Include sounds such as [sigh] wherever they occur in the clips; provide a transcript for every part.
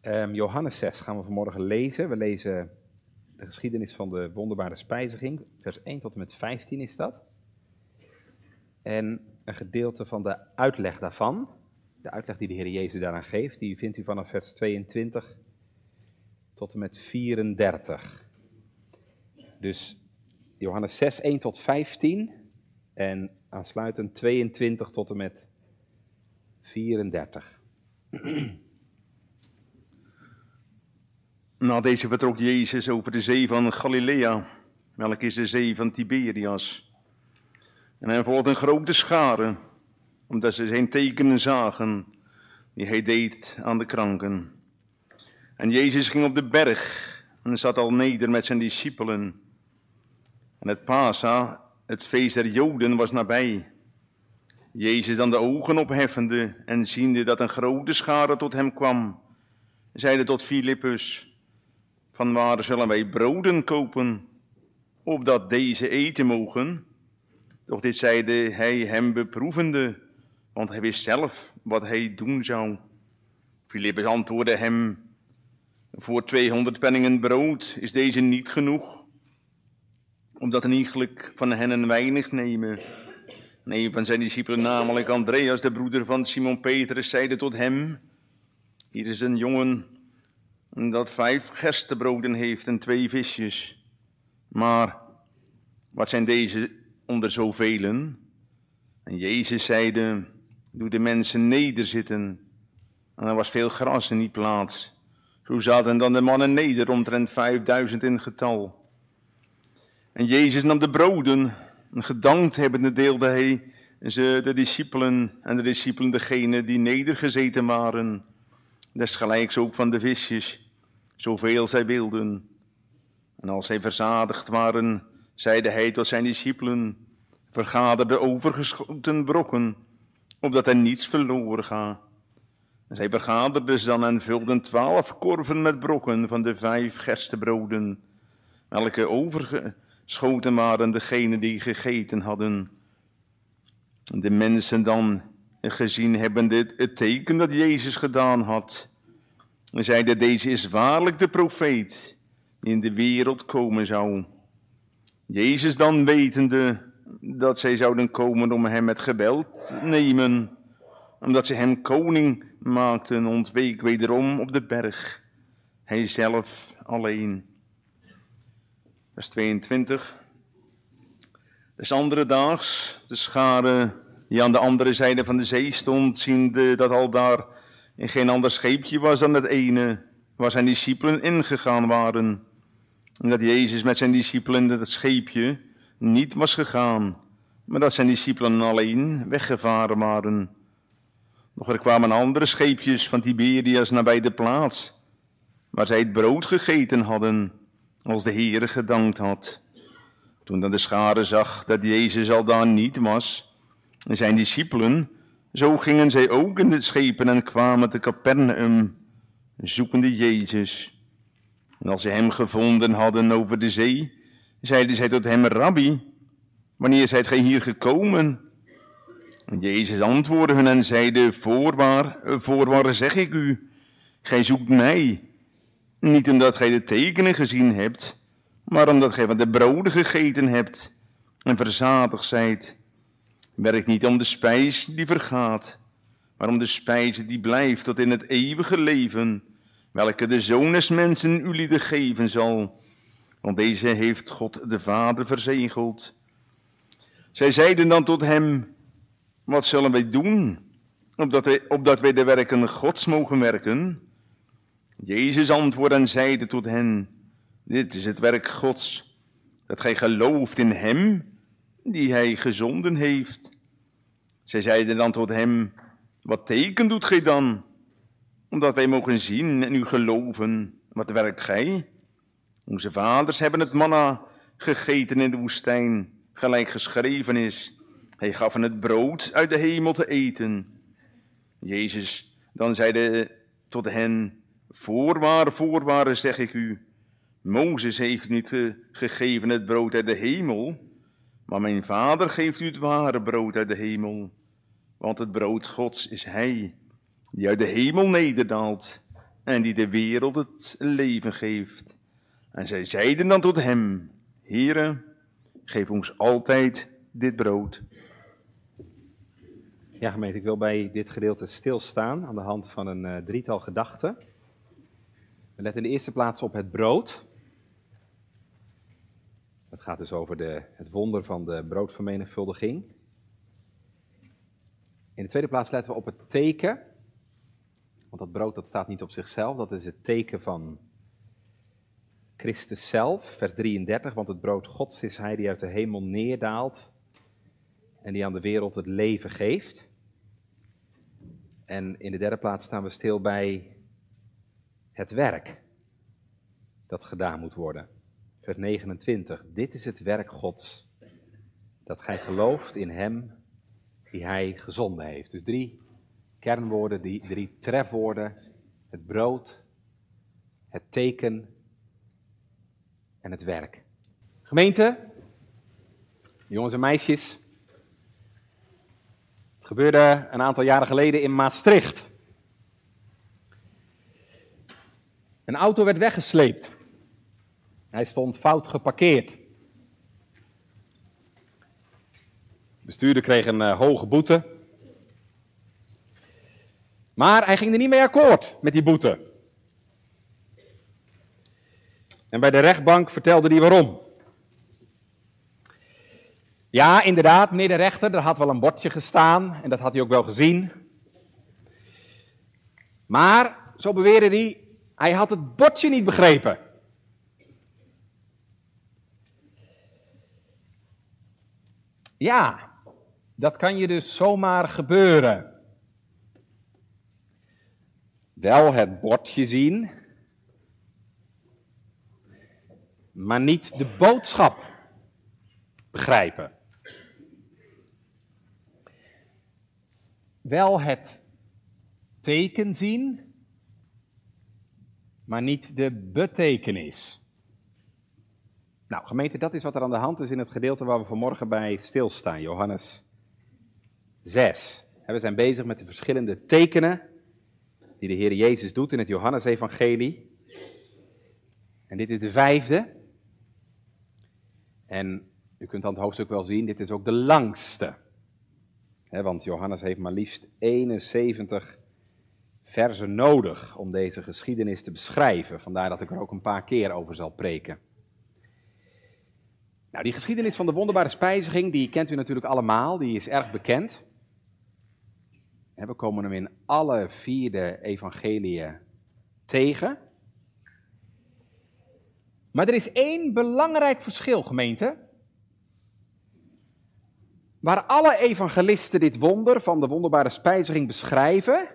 Ehm, Johannes 6 gaan we vanmorgen lezen. We lezen de geschiedenis van de wonderbare spijziging. Vers 1 tot en met 15 is dat. En een gedeelte van de uitleg daarvan, de uitleg die de Heer Jezus daaraan geeft, die vindt u vanaf vers 22 tot en met 34. Dus Johannes 6, 1 tot 15 en aansluitend 22 tot en met 34. [clears throat] Na deze vertrok Jezus over de zee van Galilea, welke is de zee van Tiberias. En hij volgde een grote schare, omdat ze zijn tekenen zagen, die hij deed aan de kranken. En Jezus ging op de berg en zat al neder met zijn discipelen. En het Pasa, het feest der Joden, was nabij. Jezus dan de ogen opheffende en ziende dat een grote schare tot hem kwam, zeide tot Filippus, van waar zullen wij broden kopen, opdat deze eten mogen? Doch dit zeide hij hem beproevende, want hij wist zelf wat hij doen zou. Filippus antwoordde hem, voor 200 penningen brood is deze niet genoeg, omdat een iegelijk van hen een weinig nemen. En een van zijn discipelen, namelijk Andreas, de broeder van Simon Petrus, zeide tot hem, hier is een jongen dat vijf gerstebroden heeft en twee visjes. Maar wat zijn deze onder zoveel? En Jezus zeide, doe de mensen nederzitten. En er was veel gras in die plaats. Zo zaten dan de mannen neder, omtrent vijfduizend in getal. En Jezus nam de broden, en gedankt hebbende deelde hij ze de discipelen en de discipelen degene die nedergezeten waren. Desgelijks ook van de visjes, zoveel zij wilden. En als zij verzadigd waren, zeide hij tot zijn discipelen, vergader de overgeschoten brokken, opdat er niets verloren gaat. En zij vergaderden ze dan en vulden twaalf korven met brokken van de vijf gerstebroden, welke overgeschoten waren degene die gegeten hadden. De mensen dan gezien hebben dit het teken dat Jezus gedaan had, en zeiden, deze is waarlijk de profeet die in de wereld komen zou. Jezus dan wetende dat zij zouden komen om hem met geweld te nemen, omdat ze hem koning maakten, ontweek wederom op de berg, hij zelf alleen. Vers 22. Des andere daags, de schare die aan de andere zijde van de zee stond, ziende dat al daar in geen ander scheepje was dan het ene waar zijn discipelen ingegaan waren. En dat Jezus met zijn discipelen dat scheepje niet was gegaan, maar dat zijn discipelen alleen weggevaren waren. Nog er kwamen andere scheepjes van Tiberias nabij de plaats, waar zij het brood gegeten hadden, als de Heere gedankt had. Toen dan de schade zag dat Jezus al daar niet was, en zijn discipelen, zo gingen zij ook in de schepen en kwamen te Capernaum, zoekende Jezus. En als ze hem gevonden hadden over de zee, zeiden zij tot hem, Rabbi, wanneer zijt gij hier gekomen? En Jezus antwoordde hun en zeide, voorwaar, voorwaar zeg ik u, gij zoekt mij, niet omdat gij de tekenen gezien hebt, maar omdat gij van de broden gegeten hebt en verzadigd zijt. Werk niet om de spijs die vergaat, maar om de spijs die blijft tot in het eeuwige leven, welke de Zoon des mensen u geven zal. Want deze heeft God de Vader verzegeld. Zij zeiden dan tot hem, wat zullen wij doen, opdat wij, opdat wij de werken Gods mogen werken? Jezus antwoordde en zeide tot hen, dit is het werk Gods, dat gij gelooft in Hem die hij gezonden heeft. Zij zeiden dan tot hem, wat teken doet gij dan? Omdat wij mogen zien en u geloven, wat werkt gij? Onze vaders hebben het manna gegeten in de woestijn, gelijk geschreven is. Hij gaf hen het brood uit de hemel te eten. Jezus dan zeide tot hen, voorwaar, voorwaar zeg ik u, Mozes heeft niet gegeven het brood uit de hemel, maar mijn vader geeft u het ware brood uit de hemel. Want het brood Gods is Hij, die uit de hemel nederdaalt en die de wereld het leven geeft. En zij zeiden dan tot hem, Heere, geef ons altijd dit brood. Ja, gemeente, ik wil bij dit gedeelte stilstaan aan de hand van een uh, drietal gedachten. We letten in de eerste plaats op het brood. Het gaat dus over de, het wonder van de broodvermenigvuldiging. In de tweede plaats letten we op het teken. Want dat brood dat staat niet op zichzelf, dat is het teken van Christus zelf, vers 33. Want het brood Gods is hij die uit de hemel neerdaalt en die aan de wereld het leven geeft. En in de derde plaats staan we stil bij het werk dat gedaan moet worden. Vers 29. Dit is het werk Gods, dat gij gelooft in Hem die Hij gezonden heeft. Dus drie kernwoorden, die, drie trefwoorden. Het brood, het teken en het werk. Gemeente, jongens en meisjes. Het gebeurde een aantal jaren geleden in Maastricht. Een auto werd weggesleept. Hij stond fout geparkeerd. De bestuurder kreeg een uh, hoge boete. Maar hij ging er niet mee akkoord met die boete. En bij de rechtbank vertelde hij waarom. Ja, inderdaad, meneer de rechter, er had wel een bordje gestaan en dat had hij ook wel gezien. Maar, zo beweerde hij, hij had het bordje niet begrepen. Ja, dat kan je dus zomaar gebeuren. Wel het bordje zien, maar niet de boodschap begrijpen. Wel het teken zien, maar niet de betekenis. Nou, gemeente, dat is wat er aan de hand is in het gedeelte waar we vanmorgen bij stilstaan, Johannes 6. We zijn bezig met de verschillende tekenen die de Heer Jezus doet in het Johannesevangelie. En dit is de vijfde. En u kunt aan het hoofdstuk wel zien, dit is ook de langste. want Johannes heeft maar liefst 71 versen nodig om deze geschiedenis te beschrijven. Vandaar dat ik er ook een paar keer over zal preken. Nou, die geschiedenis van de wonderbare spijziging, die kent u natuurlijk allemaal, die is erg bekend. We komen hem in alle vierde evangeliën tegen. Maar er is één belangrijk verschil, gemeente. Waar alle evangelisten dit wonder van de wonderbare spijziging beschrijven,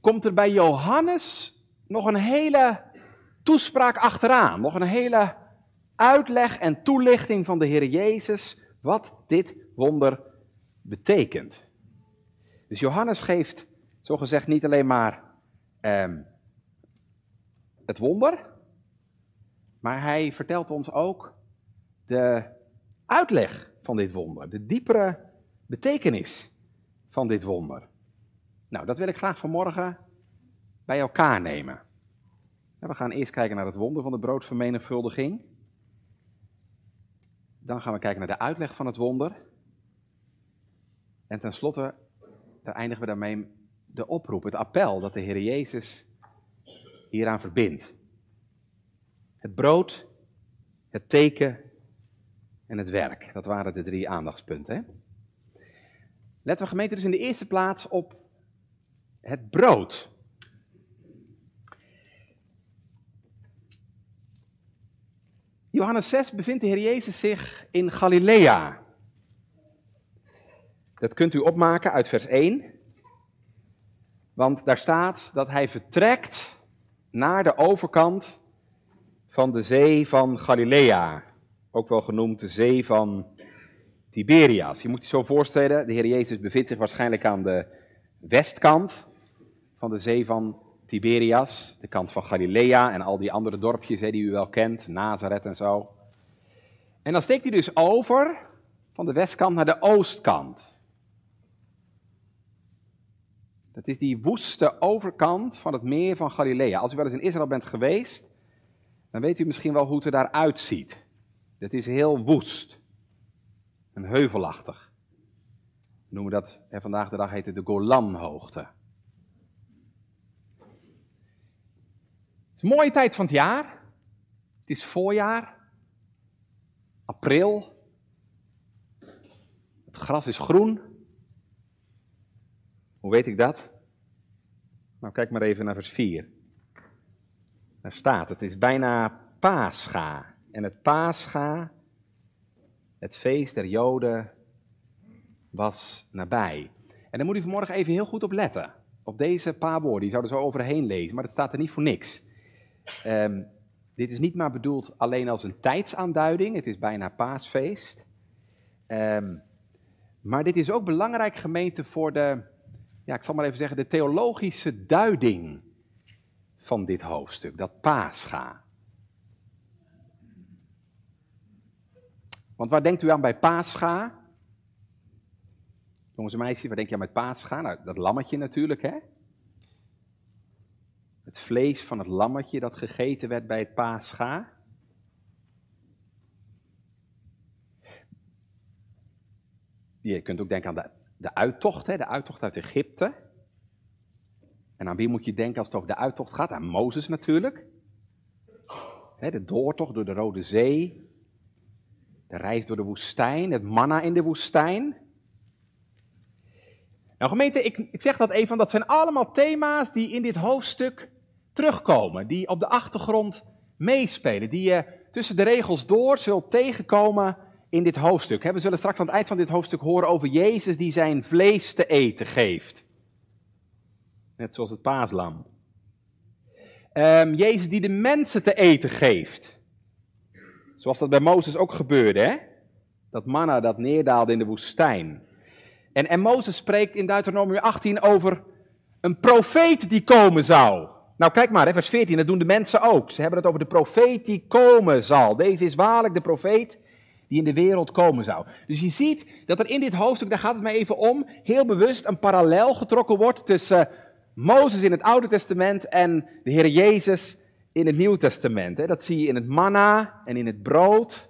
komt er bij Johannes nog een hele toespraak achteraan. Nog een hele uitleg en toelichting van de Heer Jezus wat dit wonder betekent. Dus Johannes geeft zogezegd niet alleen maar eh, het wonder, maar hij vertelt ons ook de uitleg van dit wonder, de diepere betekenis van dit wonder. Nou, dat wil ik graag vanmorgen bij elkaar nemen. We gaan eerst kijken naar het wonder van de broodvermenigvuldiging. Dan gaan we kijken naar de uitleg van het wonder. En tenslotte, daar eindigen we daarmee de oproep, het appel dat de Heer Jezus hieraan verbindt. Het brood, het teken en het werk. Dat waren de drie aandachtspunten. Letten we gemeente dus in de eerste plaats op het brood. Johannes 6 bevindt de Heer Jezus zich in Galilea. Dat kunt u opmaken uit vers 1. Want daar staat dat hij vertrekt naar de overkant van de zee van Galilea, ook wel genoemd de zee van Tiberias. Je moet je zo voorstellen, de Heer Jezus bevindt zich waarschijnlijk aan de westkant van de zee van Tiberias, de kant van Galilea en al die andere dorpjes die u wel kent, Nazareth en zo. En dan steekt hij dus over van de westkant naar de oostkant. Dat is die woeste overkant van het meer van Galilea. Als u wel eens in Israël bent geweest, dan weet u misschien wel hoe het er daar uitziet. Het is heel woest en heuvelachtig. We noemen dat, vandaag de dag heet het de Golanhoogte. Is een mooie tijd van het jaar. Het is voorjaar, april. Het gras is groen. Hoe weet ik dat? Nou, kijk maar even naar vers 4. Daar staat, het is bijna Pascha. En het Pascha, het feest der Joden, was nabij. En daar moet u vanmorgen even heel goed op letten. Op deze paar woorden, die zouden zo overheen lezen, maar het staat er niet voor niks. Um, dit is niet maar bedoeld alleen als een tijdsaanduiding, het is bijna paasfeest. Um, maar dit is ook belangrijk gemeente voor de, ja, ik zal maar even zeggen, de theologische duiding van dit hoofdstuk, dat paascha. Want waar denkt u aan bij paascha? Jongens en meisjes, waar denk je aan met paascha? Nou, dat lammetje natuurlijk, hè? Het vlees van het lammetje dat gegeten werd bij het paascha. Je kunt ook denken aan de, de uittocht, hè, de uittocht uit Egypte. En aan wie moet je denken als het over de uittocht gaat? Aan Mozes natuurlijk. Hè, de doortocht door de Rode Zee. De reis door de woestijn, het manna in de woestijn. Nou gemeente, ik, ik zeg dat even, dat zijn allemaal thema's die in dit hoofdstuk terugkomen. Die op de achtergrond meespelen. Die je tussen de regels door zult tegenkomen in dit hoofdstuk. We zullen straks aan het eind van dit hoofdstuk horen over Jezus die zijn vlees te eten geeft. Net zoals het paaslam. Um, Jezus die de mensen te eten geeft. Zoals dat bij Mozes ook gebeurde, hè? Dat manna dat neerdaalde in de woestijn. En, en Mozes spreekt in Deuteronomium 18 over een profeet die komen zou. Nou, kijk maar, vers 14, dat doen de mensen ook. Ze hebben het over de profeet die komen zal. Deze is waarlijk de profeet die in de wereld komen zou. Dus je ziet dat er in dit hoofdstuk, daar gaat het mij even om, heel bewust een parallel getrokken wordt tussen Mozes in het Oude Testament en de Heer Jezus in het Nieuwe Testament. Dat zie je in het manna en in het brood,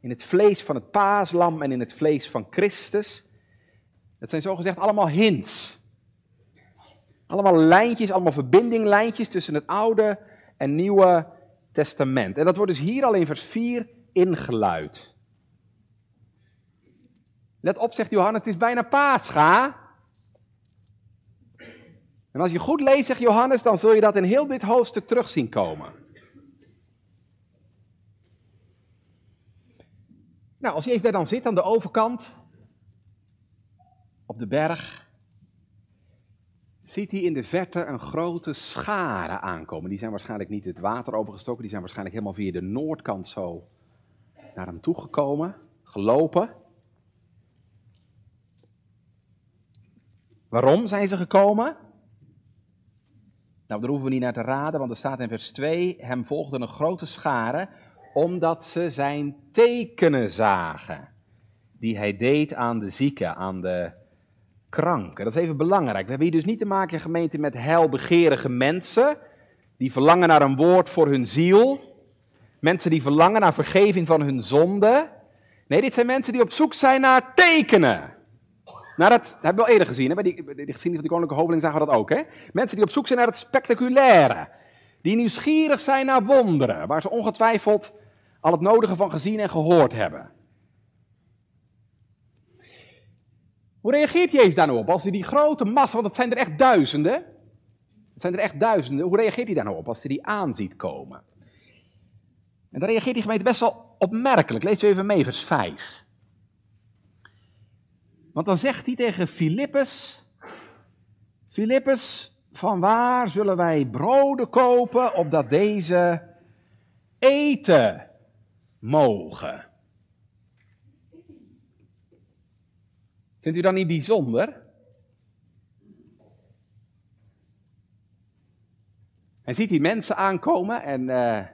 in het vlees van het paaslam en in het vlees van Christus. Dat zijn zogezegd allemaal hints. Allemaal lijntjes, allemaal verbindinglijntjes tussen het Oude en Nieuwe Testament. En dat wordt dus hier al in vers 4 ingeluid. Let op, zegt Johannes, het is bijna Pascha. En als je goed leest, zegt Johannes, dan zul je dat in heel dit hoofdstuk terug zien komen. Nou, als Jezus daar dan zit aan de overkant, op de berg, ziet hij in de verte een grote schare aankomen. Die zijn waarschijnlijk niet het water overgestoken, die zijn waarschijnlijk helemaal via de noordkant zo naar hem toegekomen, gelopen. Waarom zijn ze gekomen? Nou, daar hoeven we niet naar te raden, want er staat in vers 2: Hem volgde een grote schare, omdat ze zijn tekenen zagen. Die hij deed aan de zieken, aan de kranken. Dat is even belangrijk. We hebben hier dus niet te maken, gemeente, met heilbegerige mensen. Die verlangen naar een woord voor hun ziel. Mensen die verlangen naar vergeving van hun zonde. Nee, dit zijn mensen die op zoek zijn naar tekenen. Nou, dat hebben we al eerder gezien. Hè? Bij die, die geschiedenis van die koninklijke hoveling zagen we dat ook. Hè? Mensen die op zoek zijn naar het spectaculaire. Die nieuwsgierig zijn naar wonderen. Waar ze ongetwijfeld al het nodige van gezien en gehoord hebben. Hoe reageert Jezus daar nou op? Als hij die grote massa, want het zijn er echt duizenden. Het zijn er echt duizenden. Hoe reageert hij daar nou op als hij die aanziet komen? En dan reageert die gemeente best wel opmerkelijk. Lees even mee, vers 5. Want dan zegt hij tegen Filippus: Filippus, van waar zullen wij broden kopen opdat deze eten mogen? Vindt u dat niet bijzonder? Hij ziet die mensen aankomen en uh,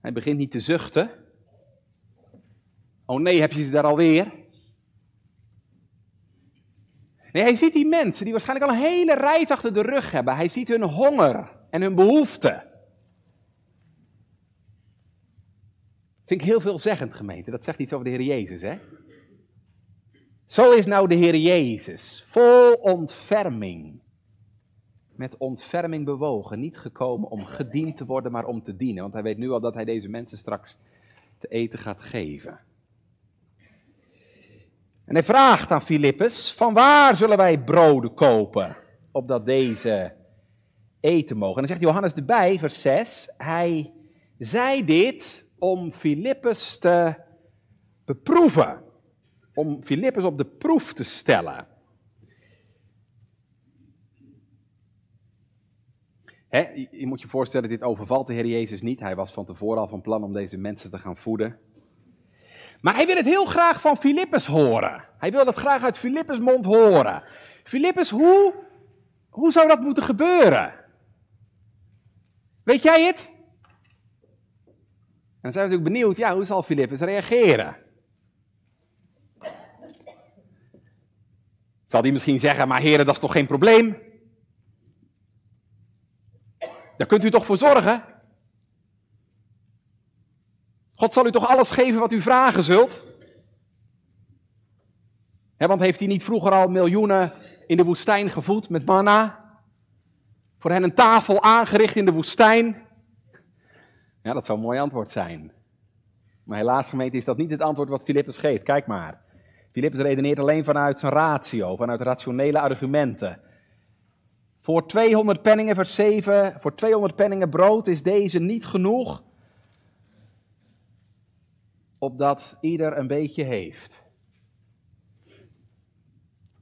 hij begint niet te zuchten. Oh nee, heb je ze daar alweer? Nee, hij ziet die mensen die waarschijnlijk al een hele reis achter de rug hebben. Hij ziet hun honger en hun behoeften. Vind ik heel veelzeggend, gemeente. Dat zegt iets over de Heer Jezus, hè? Zo is nou de Heer Jezus, vol ontferming. Met ontferming bewogen, niet gekomen om gediend te worden, maar om te dienen. Want hij weet nu al dat hij deze mensen straks te eten gaat geven. En hij vraagt aan Filippus, van waar zullen wij broden kopen, opdat deze eten mogen? En dan zegt Johannes erbij, vers 6, hij zei dit om Filippus te beproeven. Om Filippus op de proef te stellen. je, moet je voorstellen, dit overvalt de Heer Jezus niet. Hij was van tevoren al van plan om deze mensen te gaan voeden. Maar hij wil het heel graag van Filippus horen. Hij wil dat graag uit Filippus mond horen. Filippus, hoe, hoe zou dat moeten gebeuren? Weet jij het? En dan zijn we natuurlijk benieuwd, ja, hoe zal Filippus reageren? Zal hij misschien zeggen, maar heren, dat is toch geen probleem? Daar kunt u toch voor zorgen? God zal u toch alles geven wat u vragen zult? want heeft hij niet vroeger al miljoenen in de woestijn gevoed met manna? Voor hen een tafel aangericht in de woestijn? Ja, dat zou een mooi antwoord zijn. Maar helaas, gemeente, is dat niet het antwoord wat Filippus geeft. Kijk maar. Filippus redeneert alleen vanuit zijn ratio, vanuit rationele argumenten. Voor 200 penningen, vers 7, voor 200 penningen brood is deze niet genoeg, opdat ieder een beetje heeft.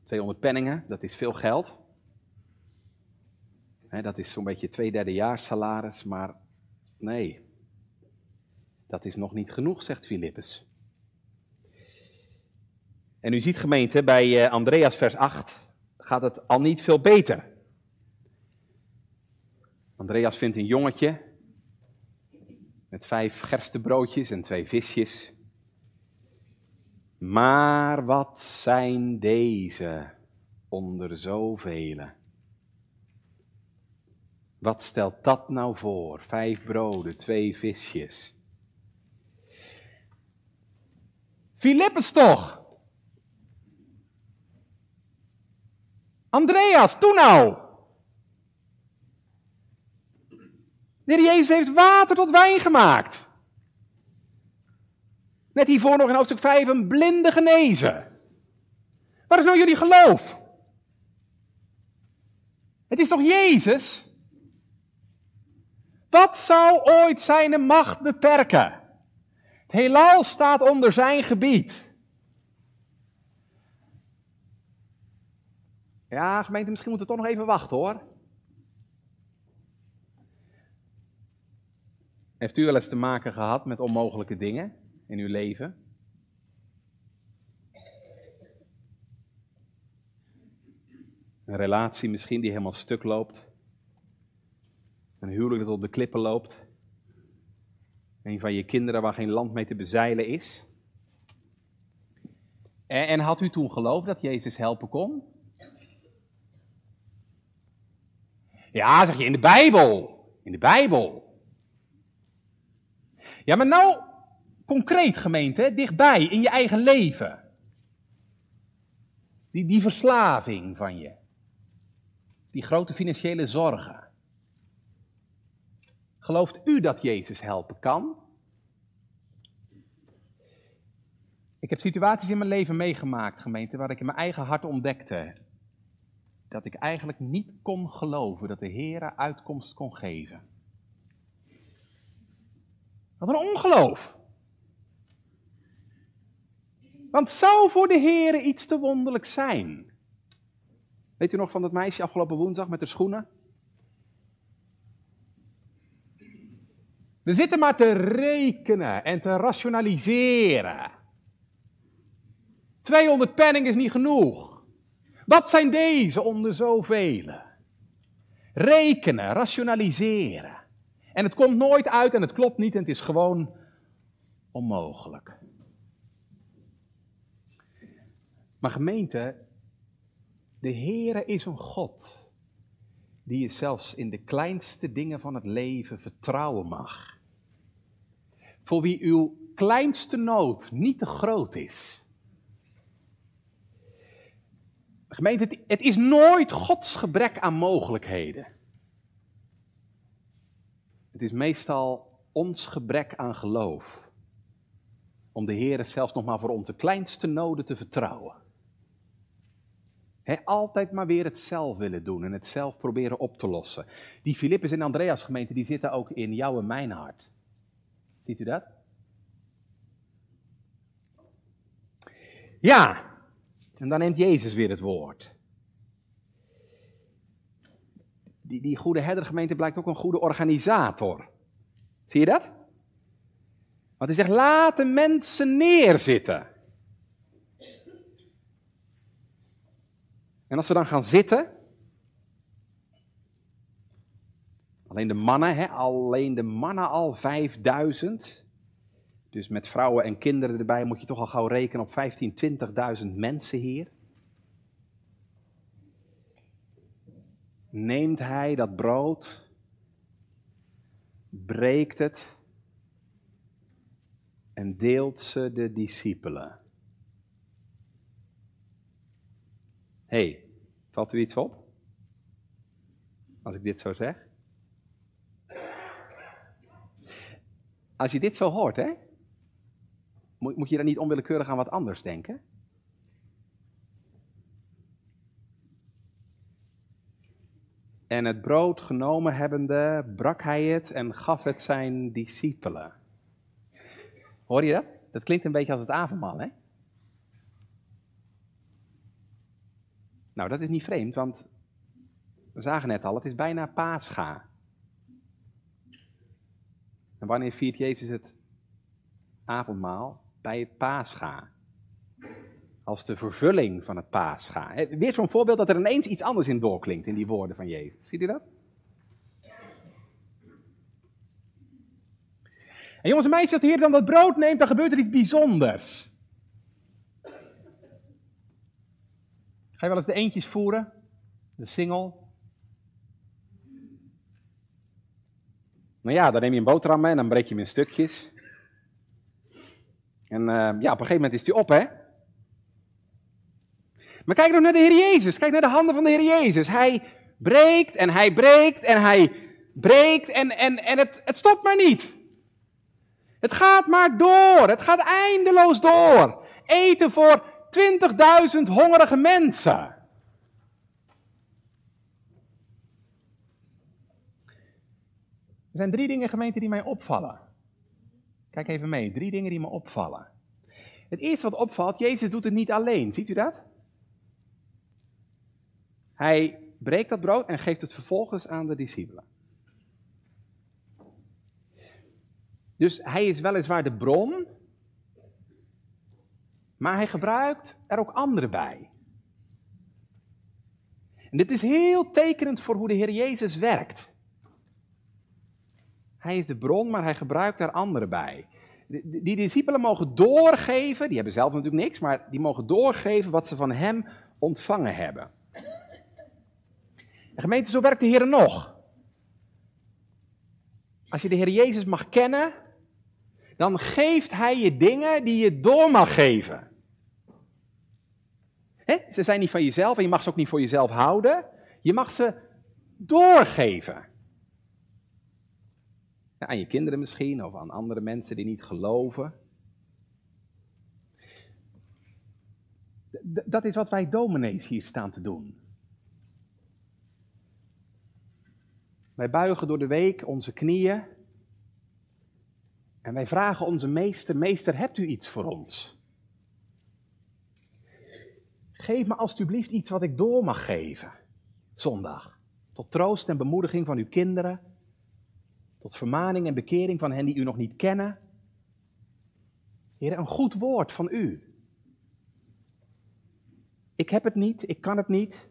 200 penningen, dat is veel geld. dat is zo'n beetje twee derde jaar salaris, maar nee, dat is nog niet genoeg, zegt Filippus. En u ziet gemeente, bij eh, Andreas vers 8 gaat het al niet veel beter. Andreas vindt een jongetje met vijf gerstebroodjes en twee visjes. Maar wat zijn deze onder zoveel? Wat stelt dat nou voor? Vijf broden, twee visjes. Filippus toch? Andreas, toen nou! De Jezus heeft water tot wijn gemaakt. Net hiervoor nog in hoofdstuk 5 een blinde genezen. Waar is nou jullie geloof? Het is toch Jezus? Wat zou ooit zijn macht beperken? Het heelal staat onder zijn gebied. Ja, gemeente, misschien moeten we toch nog even wachten hoor. Heeft u wel eens te maken gehad met onmogelijke dingen in uw leven? Een relatie misschien die helemaal stuk loopt. Een huwelijk dat op de klippen loopt. Een van je kinderen waar geen land mee te bezeilen is. En, en had u toen geloofd dat Jezus helpen kon? Ja, zeg je in de Bijbel. In de Bijbel. Ja, maar nou concreet gemeente, dichtbij in je eigen leven. Die, die verslaving van je. Die grote financiële zorgen. Gelooft u dat Jezus helpen kan? Ik heb situaties in mijn leven meegemaakt, gemeente, waar ik in mijn eigen hart ontdekte dat ik eigenlijk niet kon geloven dat de Heer uitkomst kon geven. Wat een ongeloof. Want zou voor de Heer iets te wonderlijk zijn? Weet u nog van dat meisje afgelopen woensdag met de schoenen? We zitten maar te rekenen en te rationaliseren. 200 penning is niet genoeg. Wat zijn deze onder zoveel? Rekenen, rationaliseren. En het komt nooit uit en het klopt niet en het is gewoon onmogelijk. Maar gemeente, De Heere is een God die je zelfs in de kleinste dingen van het leven vertrouwen mag. Voor wie uw kleinste nood niet te groot is. Gemeente, het is nooit Gods gebrek aan mogelijkheden. Het is meestal ons gebrek aan geloof. Om de Heer zelfs nog maar voor onze kleinste noden te vertrouwen. altijd maar weer het zelf willen doen en het zelf proberen op te lossen. Die Filippus en Andreas gemeente, die zitten ook in jouw en mijn hart. Ziet u dat? Ja, en dan neemt Jezus weer het woord. Die, die goede herdergemeente blijkt ook een goede organisator. Zie je dat? Want hij zegt, laat de mensen neerzitten. En als ze dan gaan zitten, alleen de mannen, hè, alleen de mannen al 5000. Dus met vrouwen en kinderen erbij moet je toch al gauw rekenen op 15, 20.000 mensen hier. Neemt hij dat brood, breekt het en deelt ze de discipelen. hey, valt u iets op? Als ik dit zo zeg? Als je dit zo hoort, hè? Moet, moet je dan niet onwillekeurig aan wat anders denken? En het brood genomen hebbende, brak hij het en gaf het zijn discipelen. Hoor je dat? Dat klinkt een beetje als het avondmaal, hè? Nou, dat is niet vreemd, want we zagen net al, het is bijna Pascha. En wanneer viert Jezus het avondmaal? Bij het Pascha. Als de vervulling van het Pascha. Weer zo'n voorbeeld dat er ineens iets anders in doorklinkt in die woorden van Jezus. Ziet u dat? En jongens en meisjes, als de Heer dan dat brood neemt, dan gebeurt er iets bijzonders. Ga je wel eens de eentjes voeren? De single? Nou ja, dan neem je een boterham mee en dan breek je hem in stukjes. En uh, ja, op een gegeven moment is die op, hè? Maar kijk nog naar de Heer Jezus. Kijk naar de handen van de Heer Jezus. Hij breekt en hij breekt en hij breekt en, en, en het, het stopt maar niet. Het gaat maar door. Het gaat eindeloos door. Eten voor 20.000 hongerige mensen. Er zijn drie dingen, gemeente, die mij opvallen. Kijk even mee. Drie dingen die me opvallen. Het eerste wat opvalt, Jezus doet het niet alleen. Ziet u dat? Hij breekt dat brood en geeft het vervolgens aan de discipelen. Dus hij is weliswaar de bron, maar hij gebruikt er ook anderen bij. En dit is heel tekenend voor hoe de Heer Jezus werkt. Hij is de bron, maar hij gebruikt er anderen bij. Die discipelen mogen doorgeven, die hebben zelf natuurlijk niks, maar die mogen doorgeven wat ze van hem ontvangen hebben. En gemeente, zo werkt de Heer nog. Als je de Heer Jezus mag kennen, dan geeft Hij je dingen die je door mag geven. Ze zijn niet van jezelf en je mag ze ook niet voor jezelf houden. Je mag ze doorgeven. Aan je kinderen misschien, of aan andere mensen die niet geloven. dat is wat wij dominees hier staan te doen. Wij buigen door de week onze knieën en wij vragen onze meester, meester, hebt u iets voor ons? Geef me alstublieft iets wat ik door mag geven, zondag. Tot troost en bemoediging van uw kinderen, tot vermaning en bekering van hen die u nog niet kennen. Heer, een goed woord van u. Ik heb het niet, ik kan het niet.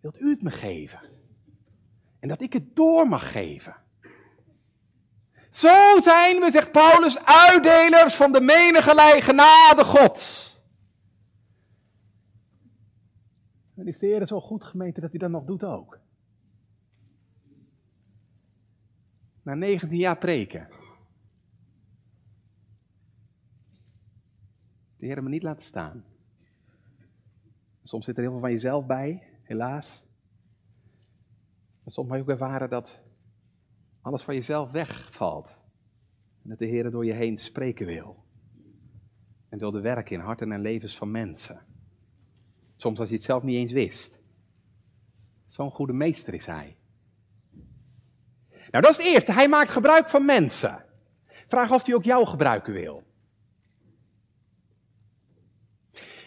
Wilt u het me geven? En dat ik het door mag geven. Zo zijn we, zegt Paulus, uitdelers van de menige genade Gods. Dan is de Heer zo goed gemeente dat hij dat nog doet ook. Na 19 jaar preken. De Heer me niet laten staan. Soms zit er heel veel van jezelf bij, helaas. Maar soms mag je ook ervaren dat alles van jezelf wegvalt. En dat de Heer door je heen spreken wil. En wilde werken in harten en levens van mensen. Soms als je het zelf niet eens wist. Zo'n goede meester is hij. Nou, dat is het eerste. Hij maakt gebruik van mensen. Vraag of hij ook jou gebruiken wil.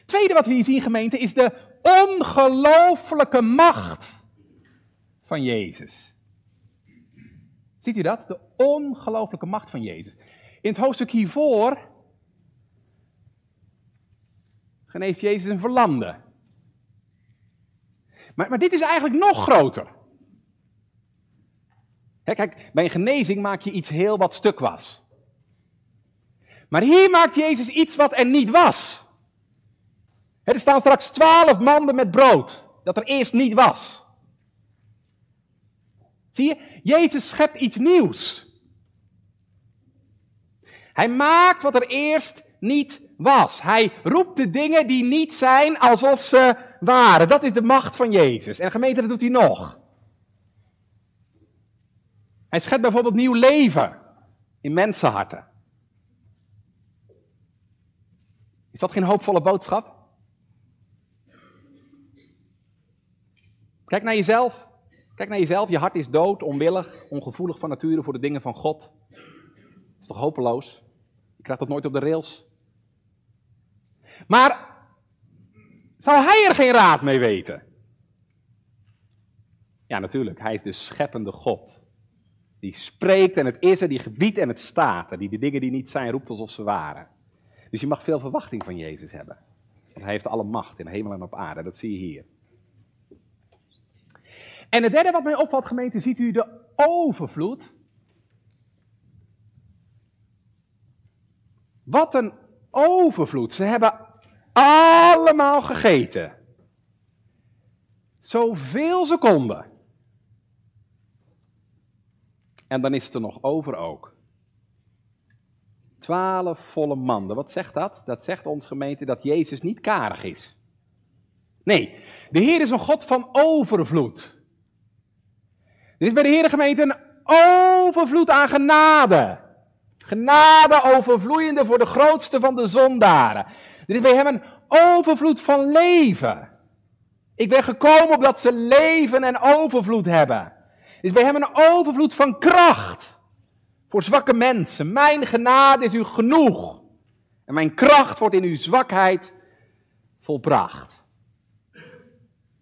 Tweede wat we hier zien, gemeente, is de ongelooflijke macht van Jezus. Ziet u dat? De ongelooflijke macht van Jezus. In het hoofdstuk hiervoor geneest Jezus een verlamde. Maar, maar dit is eigenlijk nog groter. Kijk, bij een genezing maak je iets heel wat stuk was. Maar hier maakt Jezus iets wat er niet was. er staan straks twaalf manden met brood, dat er eerst niet was. Zie je, Jezus schept iets nieuws. Hij maakt wat er eerst niet was. Hij roept de dingen die niet zijn alsof ze waren. Dat is de macht van Jezus. En gemeente, dat doet hij nog. Hij schept bijvoorbeeld nieuw leven in mensenharten. Is dat geen hoopvolle boodschap? Kijk naar jezelf. Kijk naar jezelf. Je hart is dood, onwillig, ongevoelig van nature voor de dingen van God. Dat is toch hopeloos? Je krijgt dat nooit op de rails. Maar zou hij er geen raad mee weten? Ja, natuurlijk. Hij is de scheppende God. Die spreekt en het is er, die gebiedt en het staat er. Die de dingen die niet zijn roept alsof ze waren. Dus je mag veel verwachting van Jezus hebben. Want hij heeft alle macht in hemel en op aarde. Dat zie je hier. En het derde wat mij opvalt, gemeente, ziet u de overvloed. Wat een overvloed. Ze hebben allemaal gegeten. Zoveel ze konden. En dan is het er nog over ook. Twaalf volle manden. Wat zegt dat? Dat zegt ons gemeente dat Jezus niet karig is. Nee, de Heer is een God van overvloed. Er is bij de Heer gemeente een overvloed aan genade. Genade overvloeiende voor de grootste van de zondaren. Er is bij hem een overvloed van leven. Ik ben gekomen opdat ze leven en overvloed hebben. Is bij hem een overvloed van kracht. Voor zwakke mensen. Mijn genade is u genoeg. En mijn kracht wordt in uw zwakheid volbracht.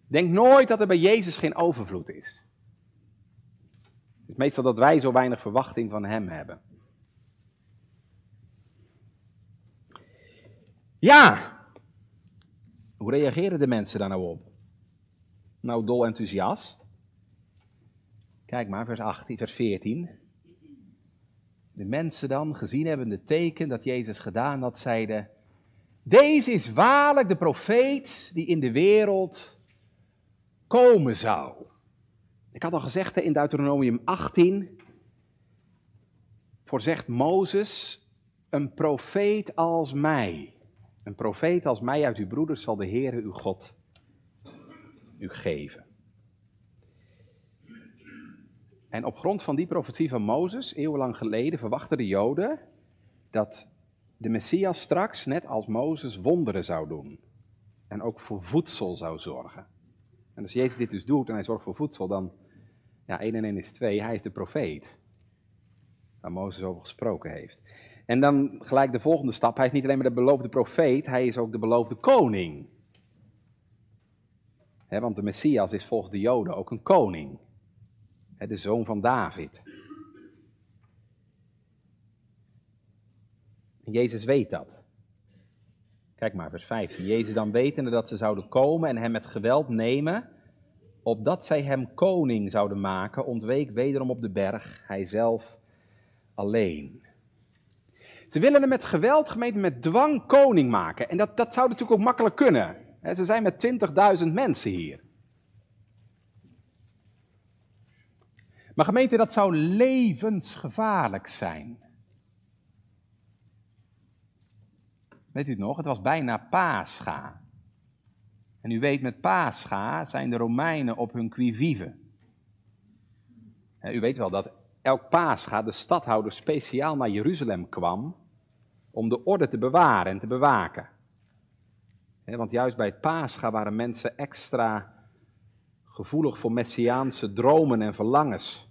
Denk nooit dat er bij Jezus geen overvloed is. Het is meestal dat wij zo weinig verwachting van Hem hebben. Ja, hoe reageren de mensen daar nou op? Nou, dol enthousiast. Kijk maar, vers 18, vers 14. De mensen dan, gezien hebben de teken dat Jezus gedaan had, zeiden: Deze is waarlijk de profeet die in de wereld komen zou. Ik had al gezegd in Deuteronomium 18, voorzegt Mozes, een profeet als mij. Een profeet als mij uit uw broeders zal de Heere uw God u geven. En op grond van die profetie van Mozes, eeuwenlang geleden, verwachten de Joden dat de Messias straks, net als Mozes, wonderen zou doen. En ook voor voedsel zou zorgen. En als Jezus dit dus doet en hij zorgt voor voedsel, dan, ja, 1 en 1 is 2, hij is de profeet. Waar Mozes over gesproken heeft. En dan gelijk de volgende stap. Hij is niet alleen maar de beloofde profeet, hij is ook de beloofde koning. want de Messias is volgens de Joden ook een koning. De zoon van David. En Jezus weet dat. Kijk maar, vers 15. Jezus dan wetende dat ze zouden komen en hem met geweld nemen, opdat zij hem koning zouden maken, ontweek wederom op de berg, hij zelf alleen. Ze willen hem met geweld, gemeente, met dwang koning maken. En dat, dat zou natuurlijk ook makkelijk kunnen. Ze zijn met 20.000 mensen hier. Maar gemeente, dat zou levensgevaarlijk zijn. Weet u het nog? Het was bijna Pascha. En u weet, met Pascha zijn de Romeinen op hun qui vive. U weet wel dat elk Pascha de stadhouder speciaal naar Jeruzalem kwam om de orde te bewaren en te bewaken. Want juist bij het Pascha waren mensen extra gevoelig voor messiaanse dromen en verlangens.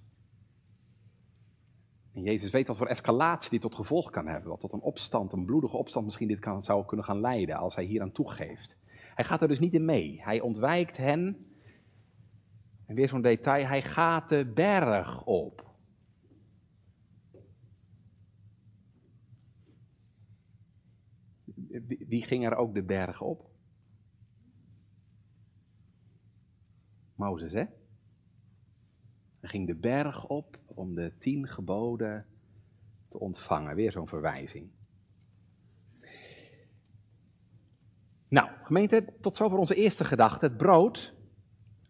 Jezus weet wat voor escalatie dit tot gevolg kan hebben. Wat tot een opstand, een bloedige opstand misschien dit kan, zou kunnen gaan leiden als hij hier aan toegeeft. Hij gaat er dus niet in mee. Hij ontwijkt hen. En weer zo'n detail, hij gaat de berg op. Wie ging er ook de berg op? Mozes, hè? Hij ging de berg op om de tien geboden te ontvangen. Weer zo'n verwijzing. Nou, gemeente, tot zover onze eerste gedachte, het brood.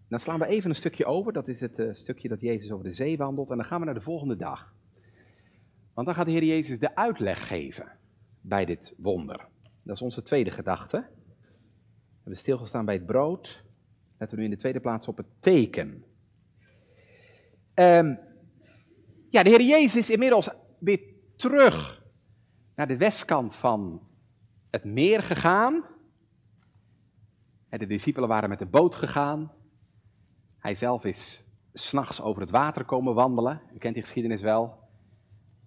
Dan slaan we even een stukje over, dat is het uh, stukje dat Jezus over de zee wandelt. En dan gaan we naar de volgende dag. Want dan gaat de Heer Jezus de uitleg geven bij dit wonder. Dat is onze tweede gedachte. We hebben stilgestaan bij het brood. Letten we nu in de tweede plaats op het teken. Um, ja, de Heer Jezus is inmiddels weer terug naar de westkant van het meer gegaan. De discipelen waren met de boot gegaan. Hij zelf is s'nachts over het water komen wandelen. U kent die geschiedenis wel.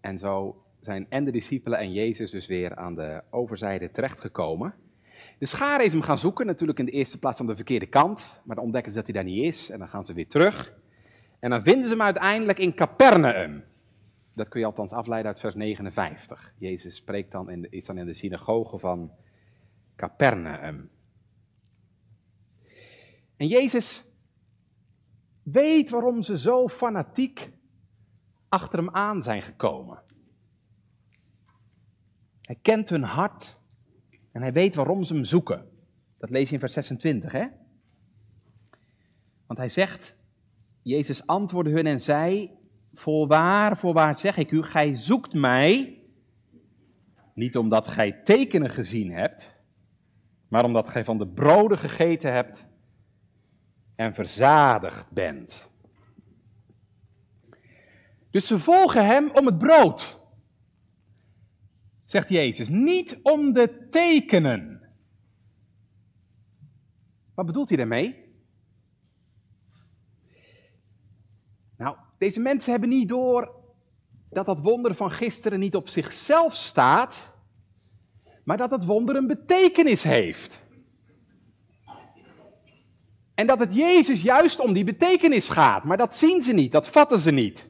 En zo zijn en de discipelen en Jezus dus weer aan de overzijde terechtgekomen. De scharen is hem gaan zoeken, natuurlijk in de eerste plaats aan de verkeerde kant. Maar dan ontdekken ze dat hij daar niet is en dan gaan ze weer terug. En dan vinden ze hem uiteindelijk in Capernaum. Dat kun je althans afleiden uit vers 59. Jezus spreekt dan in de, is dan in de synagoge van Capernaum. En Jezus weet waarom ze zo fanatiek achter hem aan zijn gekomen. Hij kent hun hart en hij weet waarom ze hem zoeken. Dat lees je in vers 26, hè? Want hij zegt, Jezus antwoordde hun en zei, voorwaar, voorwaar zeg ik u, gij zoekt mij, niet omdat gij tekenen gezien hebt, maar omdat gij van de broden gegeten hebt en verzadigd bent. Dus ze volgen hem om het brood, zegt Jezus, niet om de tekenen. Wat bedoelt hij daarmee? Nou, deze mensen hebben niet door dat dat wonder van gisteren niet op zichzelf staat, maar dat het wonder een betekenis heeft. En dat het Jezus juist om die betekenis gaat, maar dat zien ze niet, dat vatten ze niet.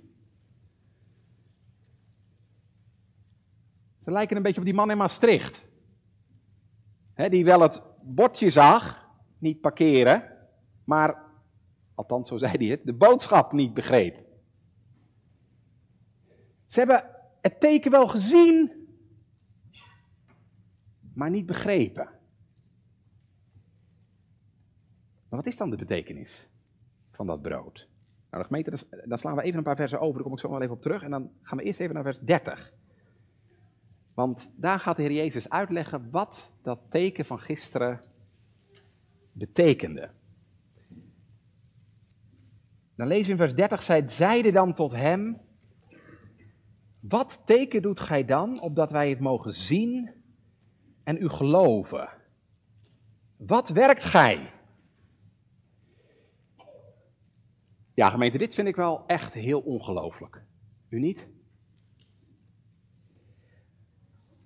Ze lijken een beetje op die man in Maastricht. die wel het bordje zag, niet parkeren, maar althans zo zei hij het, de boodschap niet begreep. Ze hebben het teken wel gezien, maar niet begrepen. Maar wat is dan de betekenis van dat brood? Nou, dan slaan we even een paar versen over, daar kom ik zo wel even op terug. En dan gaan we eerst even naar vers 30. Want daar gaat de Heer Jezus uitleggen wat dat teken van gisteren betekende. Dan lezen we in vers 30, zij zeiden dan tot hem, wat teken doet gij dan, opdat wij het mogen zien en u geloven? Wat werkt gij? Ja, gemeente, dit vind ik wel echt heel ongelooflijk. U niet?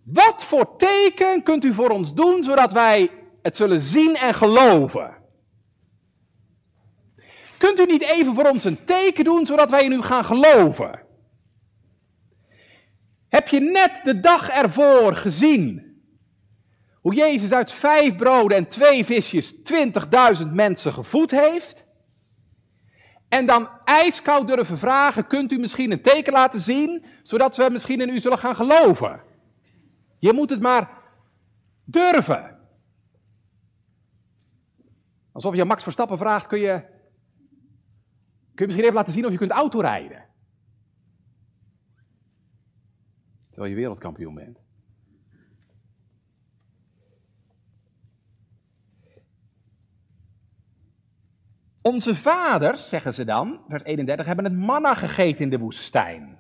Wat voor teken kunt u voor ons doen, zodat wij het zullen zien en geloven? Kunt u niet even voor ons een teken doen, zodat wij in u gaan geloven? Heb je net de dag ervoor gezien hoe Jezus uit vijf broden en twee visjes 20.000 mensen gevoed heeft? En dan ijskoud durven vragen, kunt u misschien een teken laten zien, zodat we misschien in u zullen gaan geloven? Je moet het maar durven. Alsof je Max Verstappen vraagt, kun je, kun je misschien even laten zien of je kunt autorijden? Terwijl je wereldkampioen bent. Onze vaders, zeggen ze dan, vers 31, hebben het manna gegeten in de woestijn.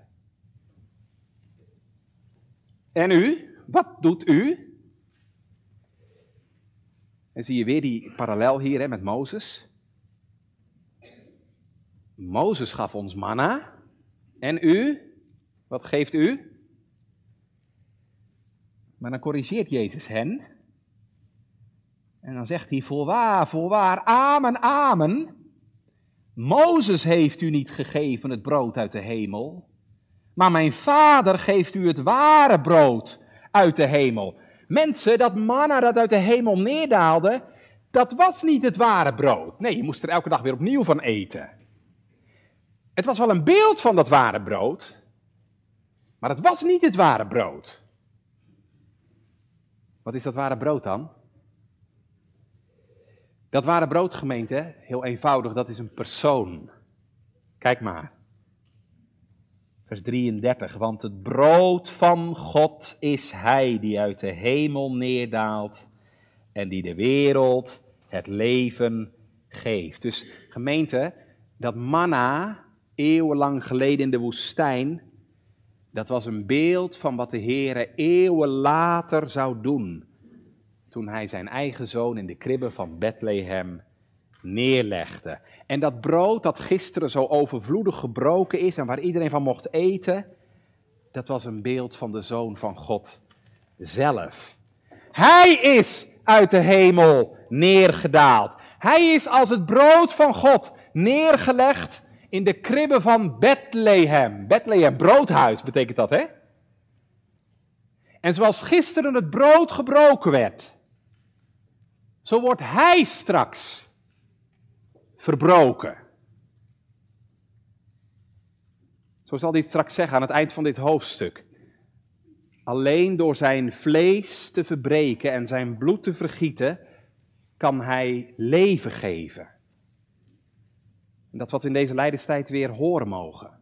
En u? Wat doet u? En zie je weer die parallel hier hè, met Mozes. Mozes gaf ons manna. En u? Wat geeft u? Maar dan corrigeert Jezus hen. En dan zegt hij, voorwaar, voorwaar, amen, amen. Mozes heeft u niet gegeven het brood uit de hemel, maar mijn vader geeft u het ware brood uit de hemel. Mensen, dat manna dat uit de hemel neerdaalde, dat was niet het ware brood. Nee, je moest er elke dag weer opnieuw van eten. Het was wel een beeld van dat ware brood, maar het was niet het ware brood. Wat is dat ware brood dan? Dat ware broodgemeente, heel eenvoudig, dat is een persoon. Kijk maar. Vers 33, want het brood van God is Hij die uit de hemel neerdaalt en die de wereld het leven geeft. Dus gemeente, dat manna, eeuwenlang geleden in de woestijn, dat was een beeld van wat de Heer eeuwen later zou doen toen hij zijn eigen zoon in de kribbe van Bethlehem neerlegde. En dat brood dat gisteren zo overvloedig gebroken is en waar iedereen van mocht eten, dat was een beeld van de zoon van God zelf. Hij is uit de hemel neergedaald. Hij is als het brood van God neergelegd in de kribbe van Bethlehem. Bethlehem, broodhuis betekent dat, hè? En zoals gisteren het brood gebroken werd, zo wordt hij straks verbroken. Zo zal hij het straks zeggen aan het eind van dit hoofdstuk. Alleen door zijn vlees te verbreken en zijn bloed te vergieten, kan hij leven geven. En dat wat we in deze lijdenstijd weer horen mogen.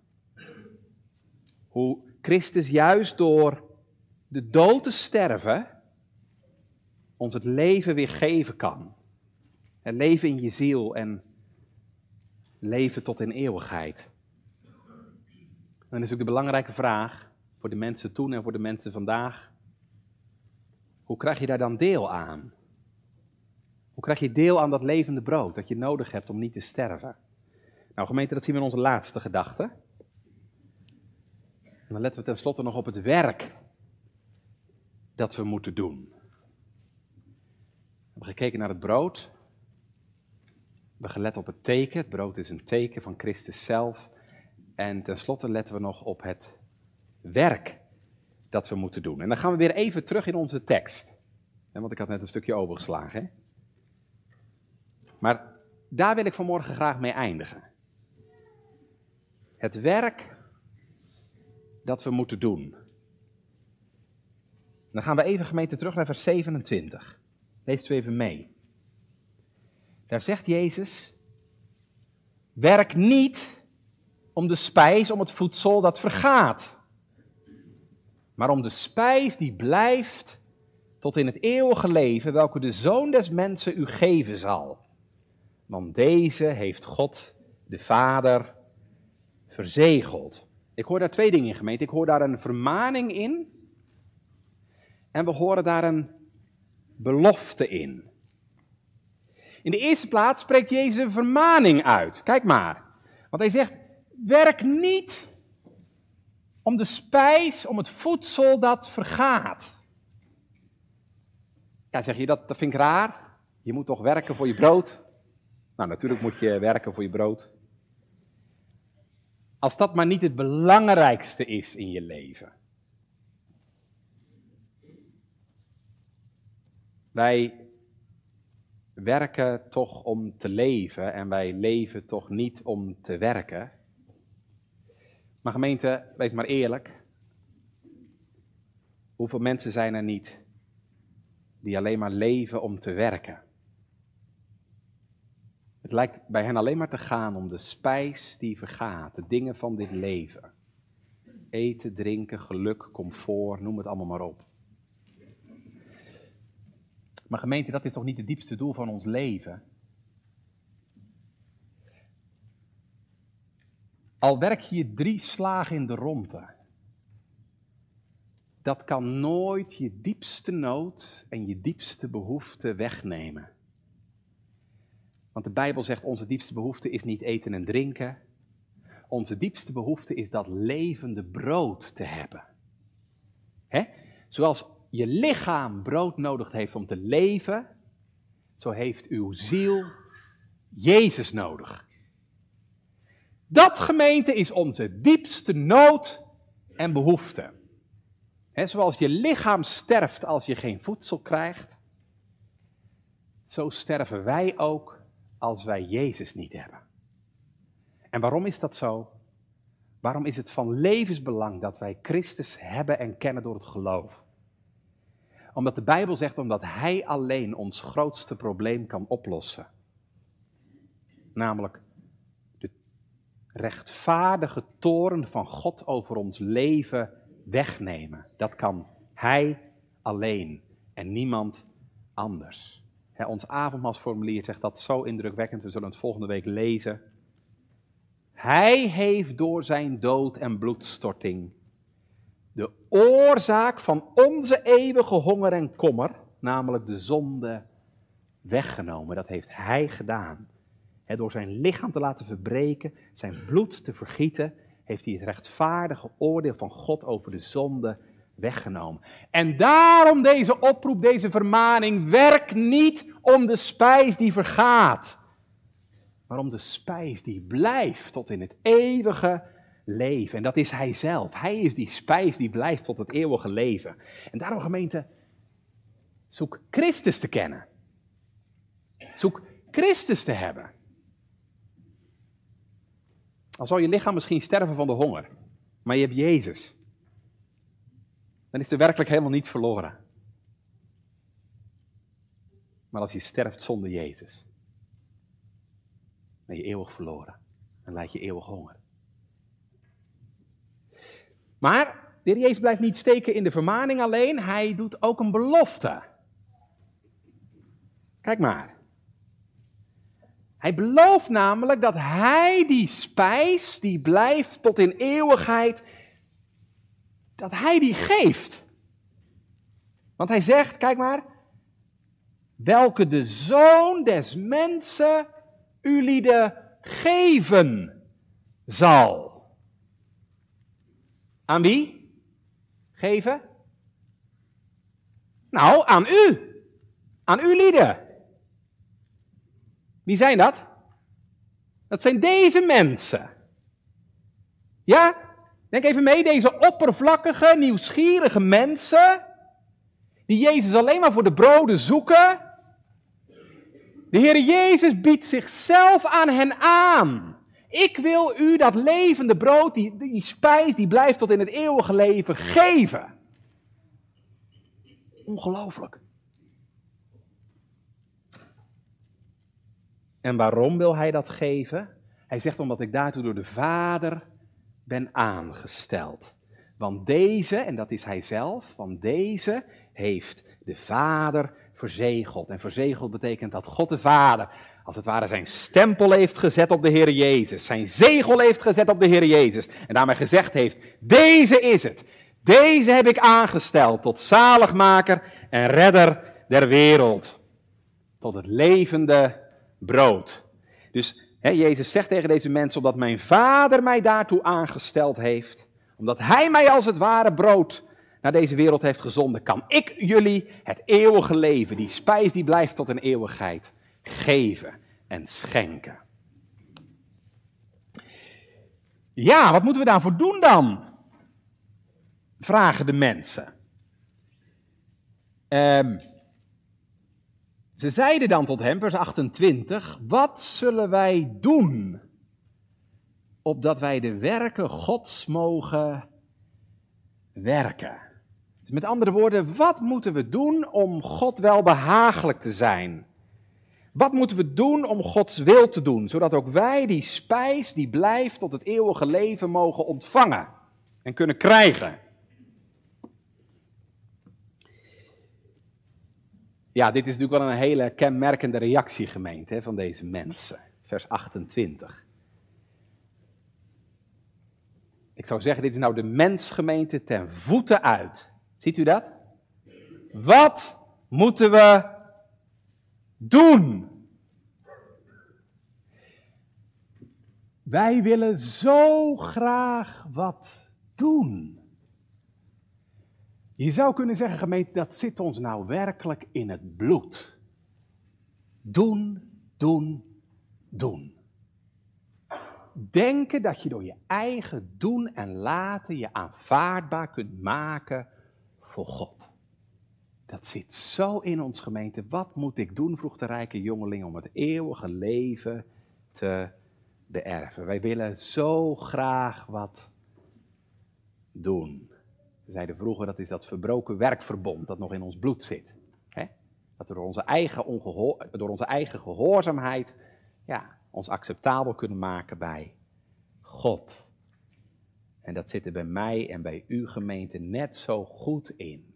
Hoe Christus juist door de dood te sterven, ons het leven weer geven kan. Het leven in je ziel en leven tot in eeuwigheid. Dan is ook de belangrijke vraag voor de mensen toen en voor de mensen vandaag. Hoe krijg je daar dan deel aan? Hoe krijg je deel aan dat levende brood dat je nodig hebt om niet te sterven? Nou, gemeente, dat zien we in onze laatste gedachte. En dan letten we tenslotte nog op het werk dat we moeten doen. We hebben gekeken naar het brood. We hebben gelet op het teken. Het brood is een teken van Christus zelf. En tenslotte letten we nog op het werk dat we moeten doen. En dan gaan we weer even terug in onze tekst. Want ik had net een stukje overgeslagen. Hè? Maar daar wil ik vanmorgen graag mee eindigen. Het werk dat we moeten doen. Dan gaan we even gemeente terug naar vers 27. Leest u even mee. Daar zegt Jezus: Werk niet om de spijs, om het voedsel dat vergaat, maar om de spijs die blijft tot in het eeuwige leven, welke de Zoon des Mensen u geven zal. Want deze heeft God, de Vader, verzegeld. Ik hoor daar twee dingen in, gemeente. Ik hoor daar een vermaning in. En we horen daar een belofte in. In de eerste plaats spreekt Jezus een vermaning uit. Kijk maar. Want hij zegt: werk niet om de spijs, om het voedsel dat vergaat. Ja, zeg je dat, dat vind ik raar. Je moet toch werken voor je brood? Nou, natuurlijk moet je werken voor je brood. Als dat maar niet het belangrijkste is in je leven. Wij werken toch om te leven en wij leven toch niet om te werken. Maar gemeente, wees maar eerlijk. Hoeveel mensen zijn er niet die alleen maar leven om te werken? Lijkt bij hen alleen maar te gaan om de spijs die vergaat, de dingen van dit leven. Eten, drinken, geluk, comfort, noem het allemaal maar op. Maar gemeente, dat is toch niet het diepste doel van ons leven? Al werk je drie slagen in de ronde, dat kan nooit je diepste nood en je diepste behoefte wegnemen. Want de Bijbel zegt onze diepste behoefte is niet eten en drinken. Onze diepste behoefte is dat levende brood te hebben. Hè? Zoals je lichaam brood nodig heeft om te leven, zo heeft uw ziel Jezus nodig. Dat gemeente is onze diepste nood en behoefte. He, zoals je lichaam sterft als je geen voedsel krijgt, zo sterven wij ook als wij Jezus niet hebben. En waarom is dat zo? Waarom is het van levensbelang dat wij Christus hebben en kennen door het geloof? Omdat de Bijbel zegt omdat Hij alleen ons grootste probleem kan oplossen. Namelijk de rechtvaardige toren van God over ons leven wegnemen. Dat kan Hij alleen en niemand anders. Ons avondmaalsformulier zegt dat zo indrukwekkend, we zullen het volgende week lezen. Hij heeft door zijn dood en bloedstorting de oorzaak van onze eeuwige honger en kommer, namelijk de zonde, weggenomen. Dat heeft Hij gedaan. door zijn lichaam te laten verbreken, zijn bloed te vergieten, heeft hij het rechtvaardige oordeel van God over de zonde weggenomen. En daarom deze oproep, deze vermaning, werk niet om de spijs die vergaat, maar om de spijs die blijft tot in het eeuwige leven. En dat is Hij zelf. Hij is die spijs die blijft tot het eeuwige leven. En daarom gemeente, zoek Christus te kennen. Zoek Christus te hebben. Al zal je lichaam misschien sterven van de honger, maar je hebt Jezus. Dan is er werkelijk helemaal niets verloren. Maar als je sterft zonder Jezus, ben je eeuwig verloren. Dan lijdt je eeuwig honger. Maar de Jezus blijft niet steken in de vermaning alleen, hij doet ook een belofte. Kijk maar. Hij belooft namelijk dat hij die spijs, die blijft tot in eeuwigheid, dat hij die geeft. Want hij zegt, kijk maar, welke de zoon des mensen u lieden geven zal. Aan wie? Geven? Nou, aan u. Aan u lieden. Wie zijn dat? Dat zijn deze mensen. Ja? Denk even mee, deze oppervlakkige, nieuwsgierige mensen, die Jezus alleen maar voor de broden zoeken. De Heer Jezus biedt zichzelf aan hen aan. Ik wil u dat levende brood, die, die spijs, die blijft tot in het eeuwige leven geven. Ongelooflijk. En waarom wil hij dat geven? Hij zegt omdat ik daartoe door de Vader ben aangesteld. Want deze, en dat is hij zelf, want deze heeft de Vader verzegeld. En verzegeld betekent dat God de Vader, als het ware, zijn stempel heeft gezet op de Heer Jezus. Zijn zegel heeft gezet op de Heer Jezus. En daarmee gezegd heeft, deze is het. Deze heb ik aangesteld tot zaligmaker en redder der wereld. Tot het levende brood. Dus Jezus zegt tegen deze mensen, omdat mijn vader mij daartoe aangesteld heeft, omdat hij mij als het ware brood naar deze wereld heeft gezonden, kan ik jullie het eeuwige leven, die spijs die blijft tot een eeuwigheid, geven en schenken. Ja, wat moeten we daarvoor doen dan? Vragen de mensen. Um, ze zeiden dan tot hem, vers 28, wat zullen wij doen, opdat wij de werken Gods mogen werken? Dus met andere woorden, wat moeten we doen om God wel behagelijk te zijn? Wat moeten we doen om Gods wil te doen, zodat ook wij die spijs die blijft tot het eeuwige leven mogen ontvangen en kunnen krijgen? Ja, dit is natuurlijk wel een hele kenmerkende reactie, gemeente, van deze mensen. Vers 28. Ik zou zeggen, dit is nou de mensgemeente ten voeten uit. Ziet u dat? Wat moeten we doen? Wij willen zo graag wat doen. Je zou kunnen zeggen, gemeente, dat zit ons nou werkelijk in het bloed. Doen, doen, doen. Denken dat je door je eigen doen en laten je aanvaardbaar kunt maken voor God. Dat zit zo in ons gemeente. Wat moet ik doen, vroeg de rijke jongeling, om het eeuwige leven te beërven? Wij willen zo graag wat doen. Zeiden vroeger, dat is dat verbroken werkverbond dat nog in ons bloed zit. Dat we door onze, eigen door onze eigen gehoorzaamheid ja, ons acceptabel kunnen maken bij God. En dat zit er bij mij en bij uw gemeente net zo goed in.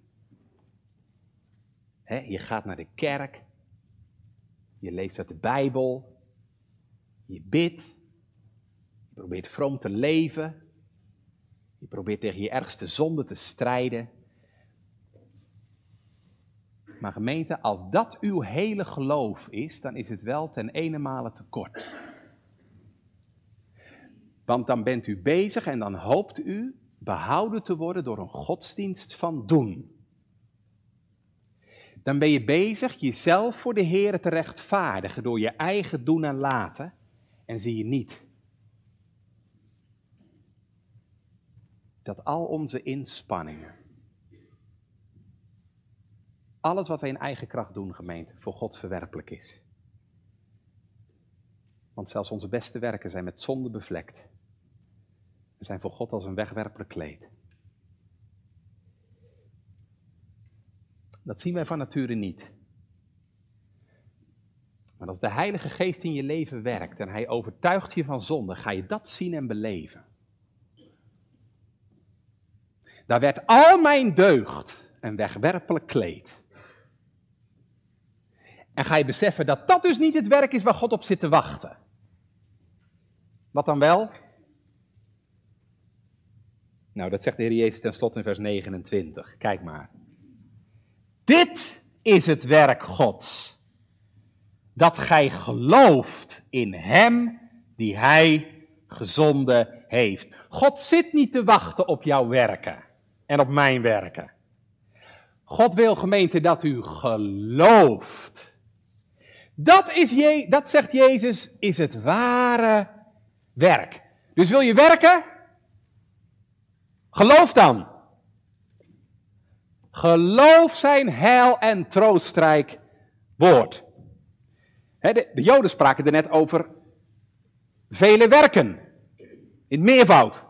je gaat naar de kerk, je leest uit de Bijbel, je bidt, je probeert vroom te leven, je probeert tegen je ergste zonde te strijden. Maar gemeente, als dat uw hele geloof is, dan is het wel ten ene tekort. Want dan bent u bezig en dan hoopt u behouden te worden door een godsdienst van doen. Dan ben je bezig jezelf voor de Heer te rechtvaardigen door je eigen doen en laten en zie je niet dat al onze inspanningen, alles wat wij in eigen kracht doen, gemeente, voor God verwerpelijk is. Want zelfs onze beste werken zijn met zonde bevlekt. En zijn voor God als een wegwerpelijk kleed. Dat zien wij van nature niet. Maar als de Heilige Geest in je leven werkt en hij overtuigt je van zonde, ga je dat zien en beleven. Daar werd al mijn deugd een wegwerpelijk kleed. En ga je beseffen dat dat dus niet het werk is waar God op zit te wachten. Wat dan wel? Nou, dat zegt de Heer Jezus tenslotte in vers 29. Kijk maar. Dit is het werk Gods. Dat gij gelooft in Hem die Hij gezonden heeft. God zit niet te wachten op jouw werken en op mijn werken. God wil gemeente dat u gelooft. Dat, is je, dat zegt Jezus, is het ware werk. Dus wil je werken? Geloof dan. Geloof zijn heil en troostrijk woord. de, de Joden spraken er net over vele werken. In meervoud.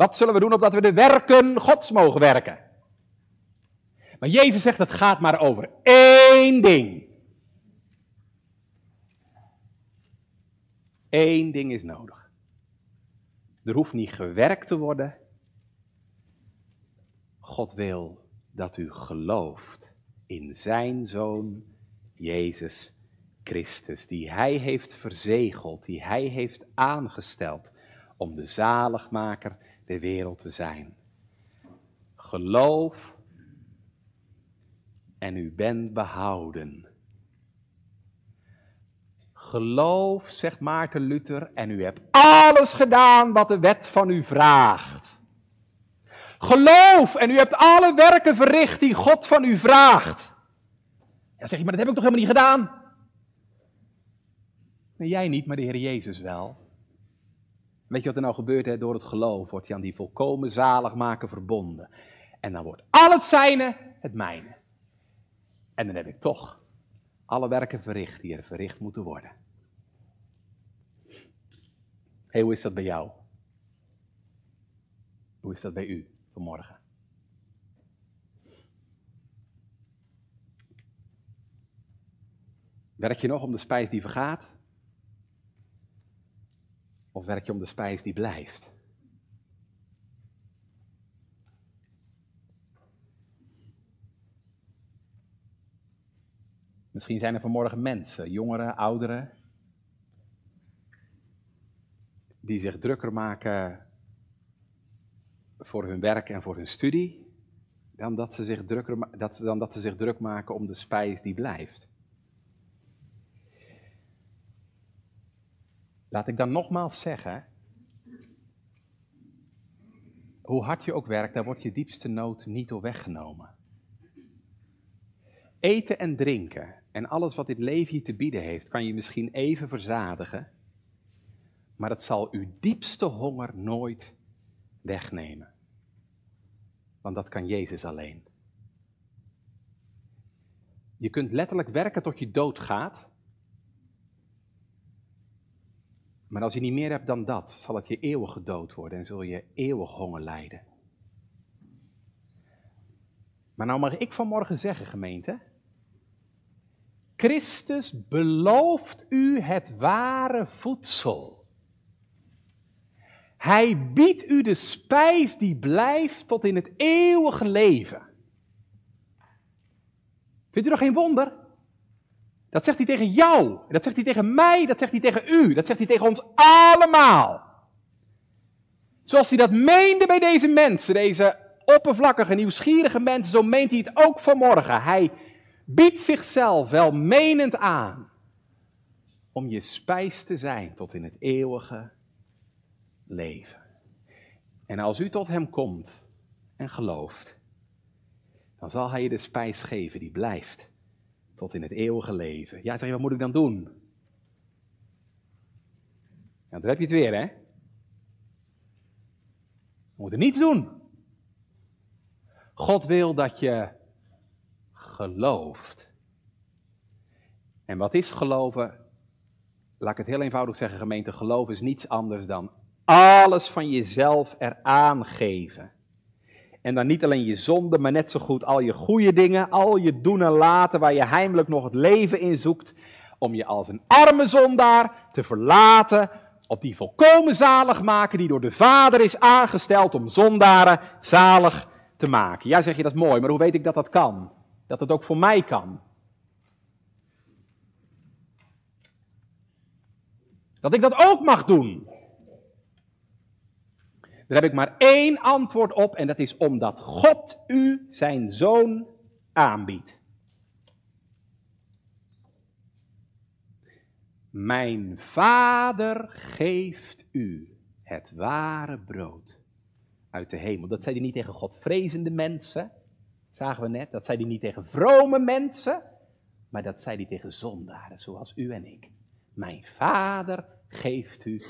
Wat zullen we doen opdat we de werken Gods mogen werken? Maar Jezus zegt, het gaat maar over één ding. Eén ding is nodig. Er hoeft niet gewerkt te worden. God wil dat u gelooft in zijn Zoon Jezus Christus, die Hij heeft verzegeld, die Hij heeft aangesteld om de zaligmaker de wereld te zijn. Geloof en u bent behouden. Geloof, zegt Maarten Luther, en u hebt alles gedaan wat de wet van u vraagt. Geloof en u hebt alle werken verricht die God van u vraagt. Ja, zeg je, maar dat heb ik toch helemaal niet gedaan? Nee, jij niet, maar de Heer Jezus wel. Weet je wat er nou gebeurt? Hè? Door het geloof wordt hij aan die volkomen zaligmaker verbonden. En dan wordt al het zijne het mijne. En dan heb ik toch alle werken verricht die er verricht moeten worden. hey, hoe is dat bij jou? Hoe is dat bij u vanmorgen? Werk je nog om de spijs die vergaat? Of werk je om de spijs die blijft? Misschien zijn er vanmorgen mensen, jongeren, ouderen, die zich drukker maken voor hun werk en voor hun studie, dan dat ze zich, drukker, dat, dan dat ze zich druk maken om de spijs die blijft. Laat ik dan nogmaals zeggen, hoe hard je ook werkt, daar wordt je diepste nood niet door weggenomen. Eten en drinken en alles wat dit leven je te bieden heeft, kan je misschien even verzadigen, maar het zal uw diepste honger nooit wegnemen. Want dat kan Jezus alleen. Je kunt letterlijk werken tot je dood gaat. Maar als je niet meer hebt dan dat, zal het je eeuwige dood worden en zul je eeuwig honger lijden. Maar nou mag ik vanmorgen zeggen, gemeente. Christus belooft u het ware voedsel. Hij biedt u de spijs die blijft tot in het eeuwige leven. Vindt u nog geen wonder? Dat zegt hij tegen jou, dat zegt hij tegen mij, dat zegt hij tegen u, dat zegt hij tegen ons allemaal. Zoals hij dat meende bij deze mensen, deze oppervlakkige, nieuwsgierige mensen, zo meent hij het ook vanmorgen. Hij biedt zichzelf wel menend aan om je spijs te zijn tot in het eeuwige leven. En als u tot hem komt en gelooft, dan zal hij je de spijs geven die blijft tot in het eeuwige leven. Ja, zeg je, wat moet ik dan doen? Nou, daar heb je het weer, hè? We moeten niets doen. God wil dat je gelooft. En wat is geloven? Laat ik het heel eenvoudig zeggen, gemeente. Geloof is niets anders dan alles van jezelf eraan geven. En dan niet alleen je zonde, maar net zo goed al je goede dingen, al je doen en laten waar je heimelijk nog het leven in zoekt, om je als een arme zondaar te verlaten op die volkomen zalig maken die door de Vader is aangesteld om zondaren zalig te maken. Ja, zeg je dat is mooi, maar hoe weet ik dat dat kan? Dat het ook voor mij kan. Dat ik dat ook mag doen. Daar heb ik maar één antwoord op en dat is omdat God u zijn zoon aanbiedt. Mijn vader geeft u het ware brood uit de hemel. Dat zei hij niet tegen godvrezende mensen, zagen we net. Dat zei hij niet tegen vrome mensen, maar dat zei hij tegen zondaren zoals u en ik. Mijn vader geeft u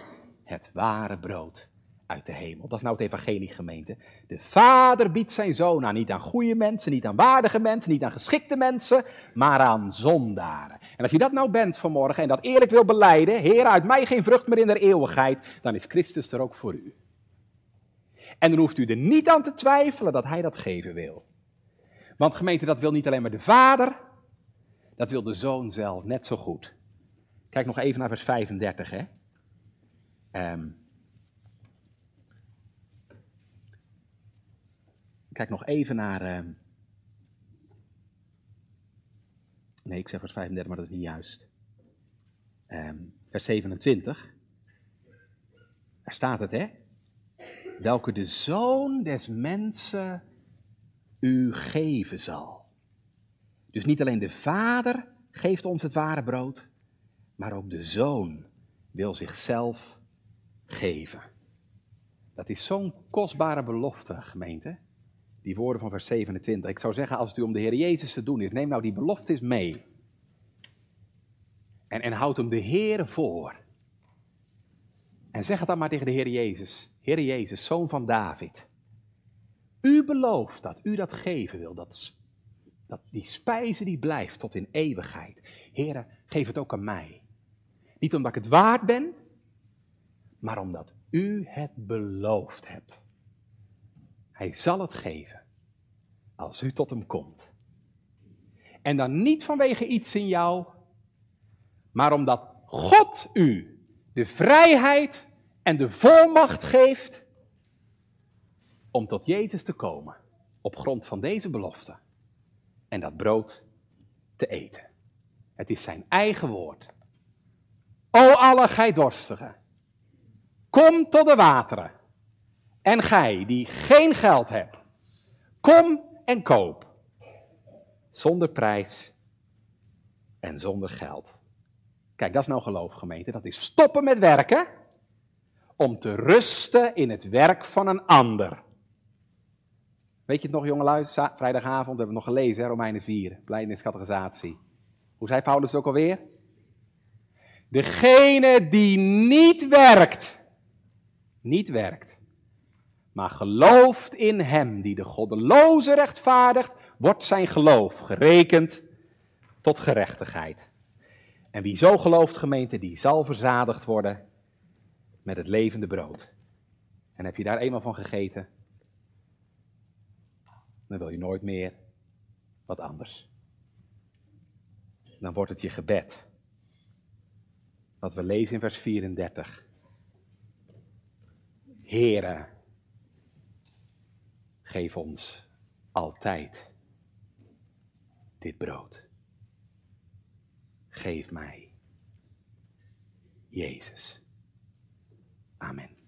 het ware brood uit de hemel. Dat is nou het evangelie gemeente. De vader biedt zijn zoon aan, niet aan goede mensen, niet aan waardige mensen, niet aan geschikte mensen, maar aan zondaren. En als je dat nou bent vanmorgen en dat eerlijk wil beleiden, Heer, uit mij geen vrucht meer in de eeuwigheid, dan is Christus er ook voor u. En dan hoeft u er niet aan te twijfelen dat hij dat geven wil. Want gemeente, dat wil niet alleen maar de vader, dat wil de zoon zelf net zo goed. Kijk nog even naar vers 35, hè. Um, Kijk nog even naar. Uh... Nee, ik zeg vers 35, maar dat is niet juist. Um, vers 27. Daar staat het, hè? Welke de zoon des mensen u geven zal. Dus niet alleen de vader geeft ons het ware brood, maar ook de zoon wil zichzelf geven. Dat is zo'n kostbare belofte, gemeente. Die woorden van vers 27. Ik zou zeggen, als het u om de Heer Jezus te doen is, neem nou die beloftes mee. En, en houd hem de Heer voor. En zeg het dan maar tegen de Heer Jezus. Heer Jezus, zoon van David. U belooft dat u dat geven wil, dat, dat die spijze die blijft tot in eeuwigheid. Heer, geef het ook aan mij. Niet omdat ik het waard ben, maar omdat u het beloofd hebt. Hij zal het geven als u tot hem komt. En dan niet vanwege iets in jou, maar omdat God u de vrijheid en de volmacht geeft om tot Jezus te komen op grond van deze belofte en dat brood te eten. Het is zijn eigen woord. O alle gij dorstigen, kom tot de wateren. En gij die geen geld hebt, kom en koop. Zonder prijs en zonder geld. Kijk, dat is nou geloof, gemeente. Dat is stoppen met werken om te rusten in het werk van een ander. Weet je het nog, jongelui? Vrijdagavond hebben we nog gelezen? Romeinen 4, blijdeniscategorisatie. Hoe zei Paulus het ook alweer? Degene die niet werkt, niet werkt, maar gelooft in hem die de goddeloze rechtvaardigt, wordt zijn geloof gerekend tot gerechtigheid. En wie zo gelooft, gemeente, die zal verzadigd worden met het levende brood. En heb je daar eenmaal van gegeten, dan wil je nooit meer wat anders. Dan wordt het je gebed. Wat we lezen in vers 34. Here, geef ons altijd dit brood. Geef mij Jezus. Amen.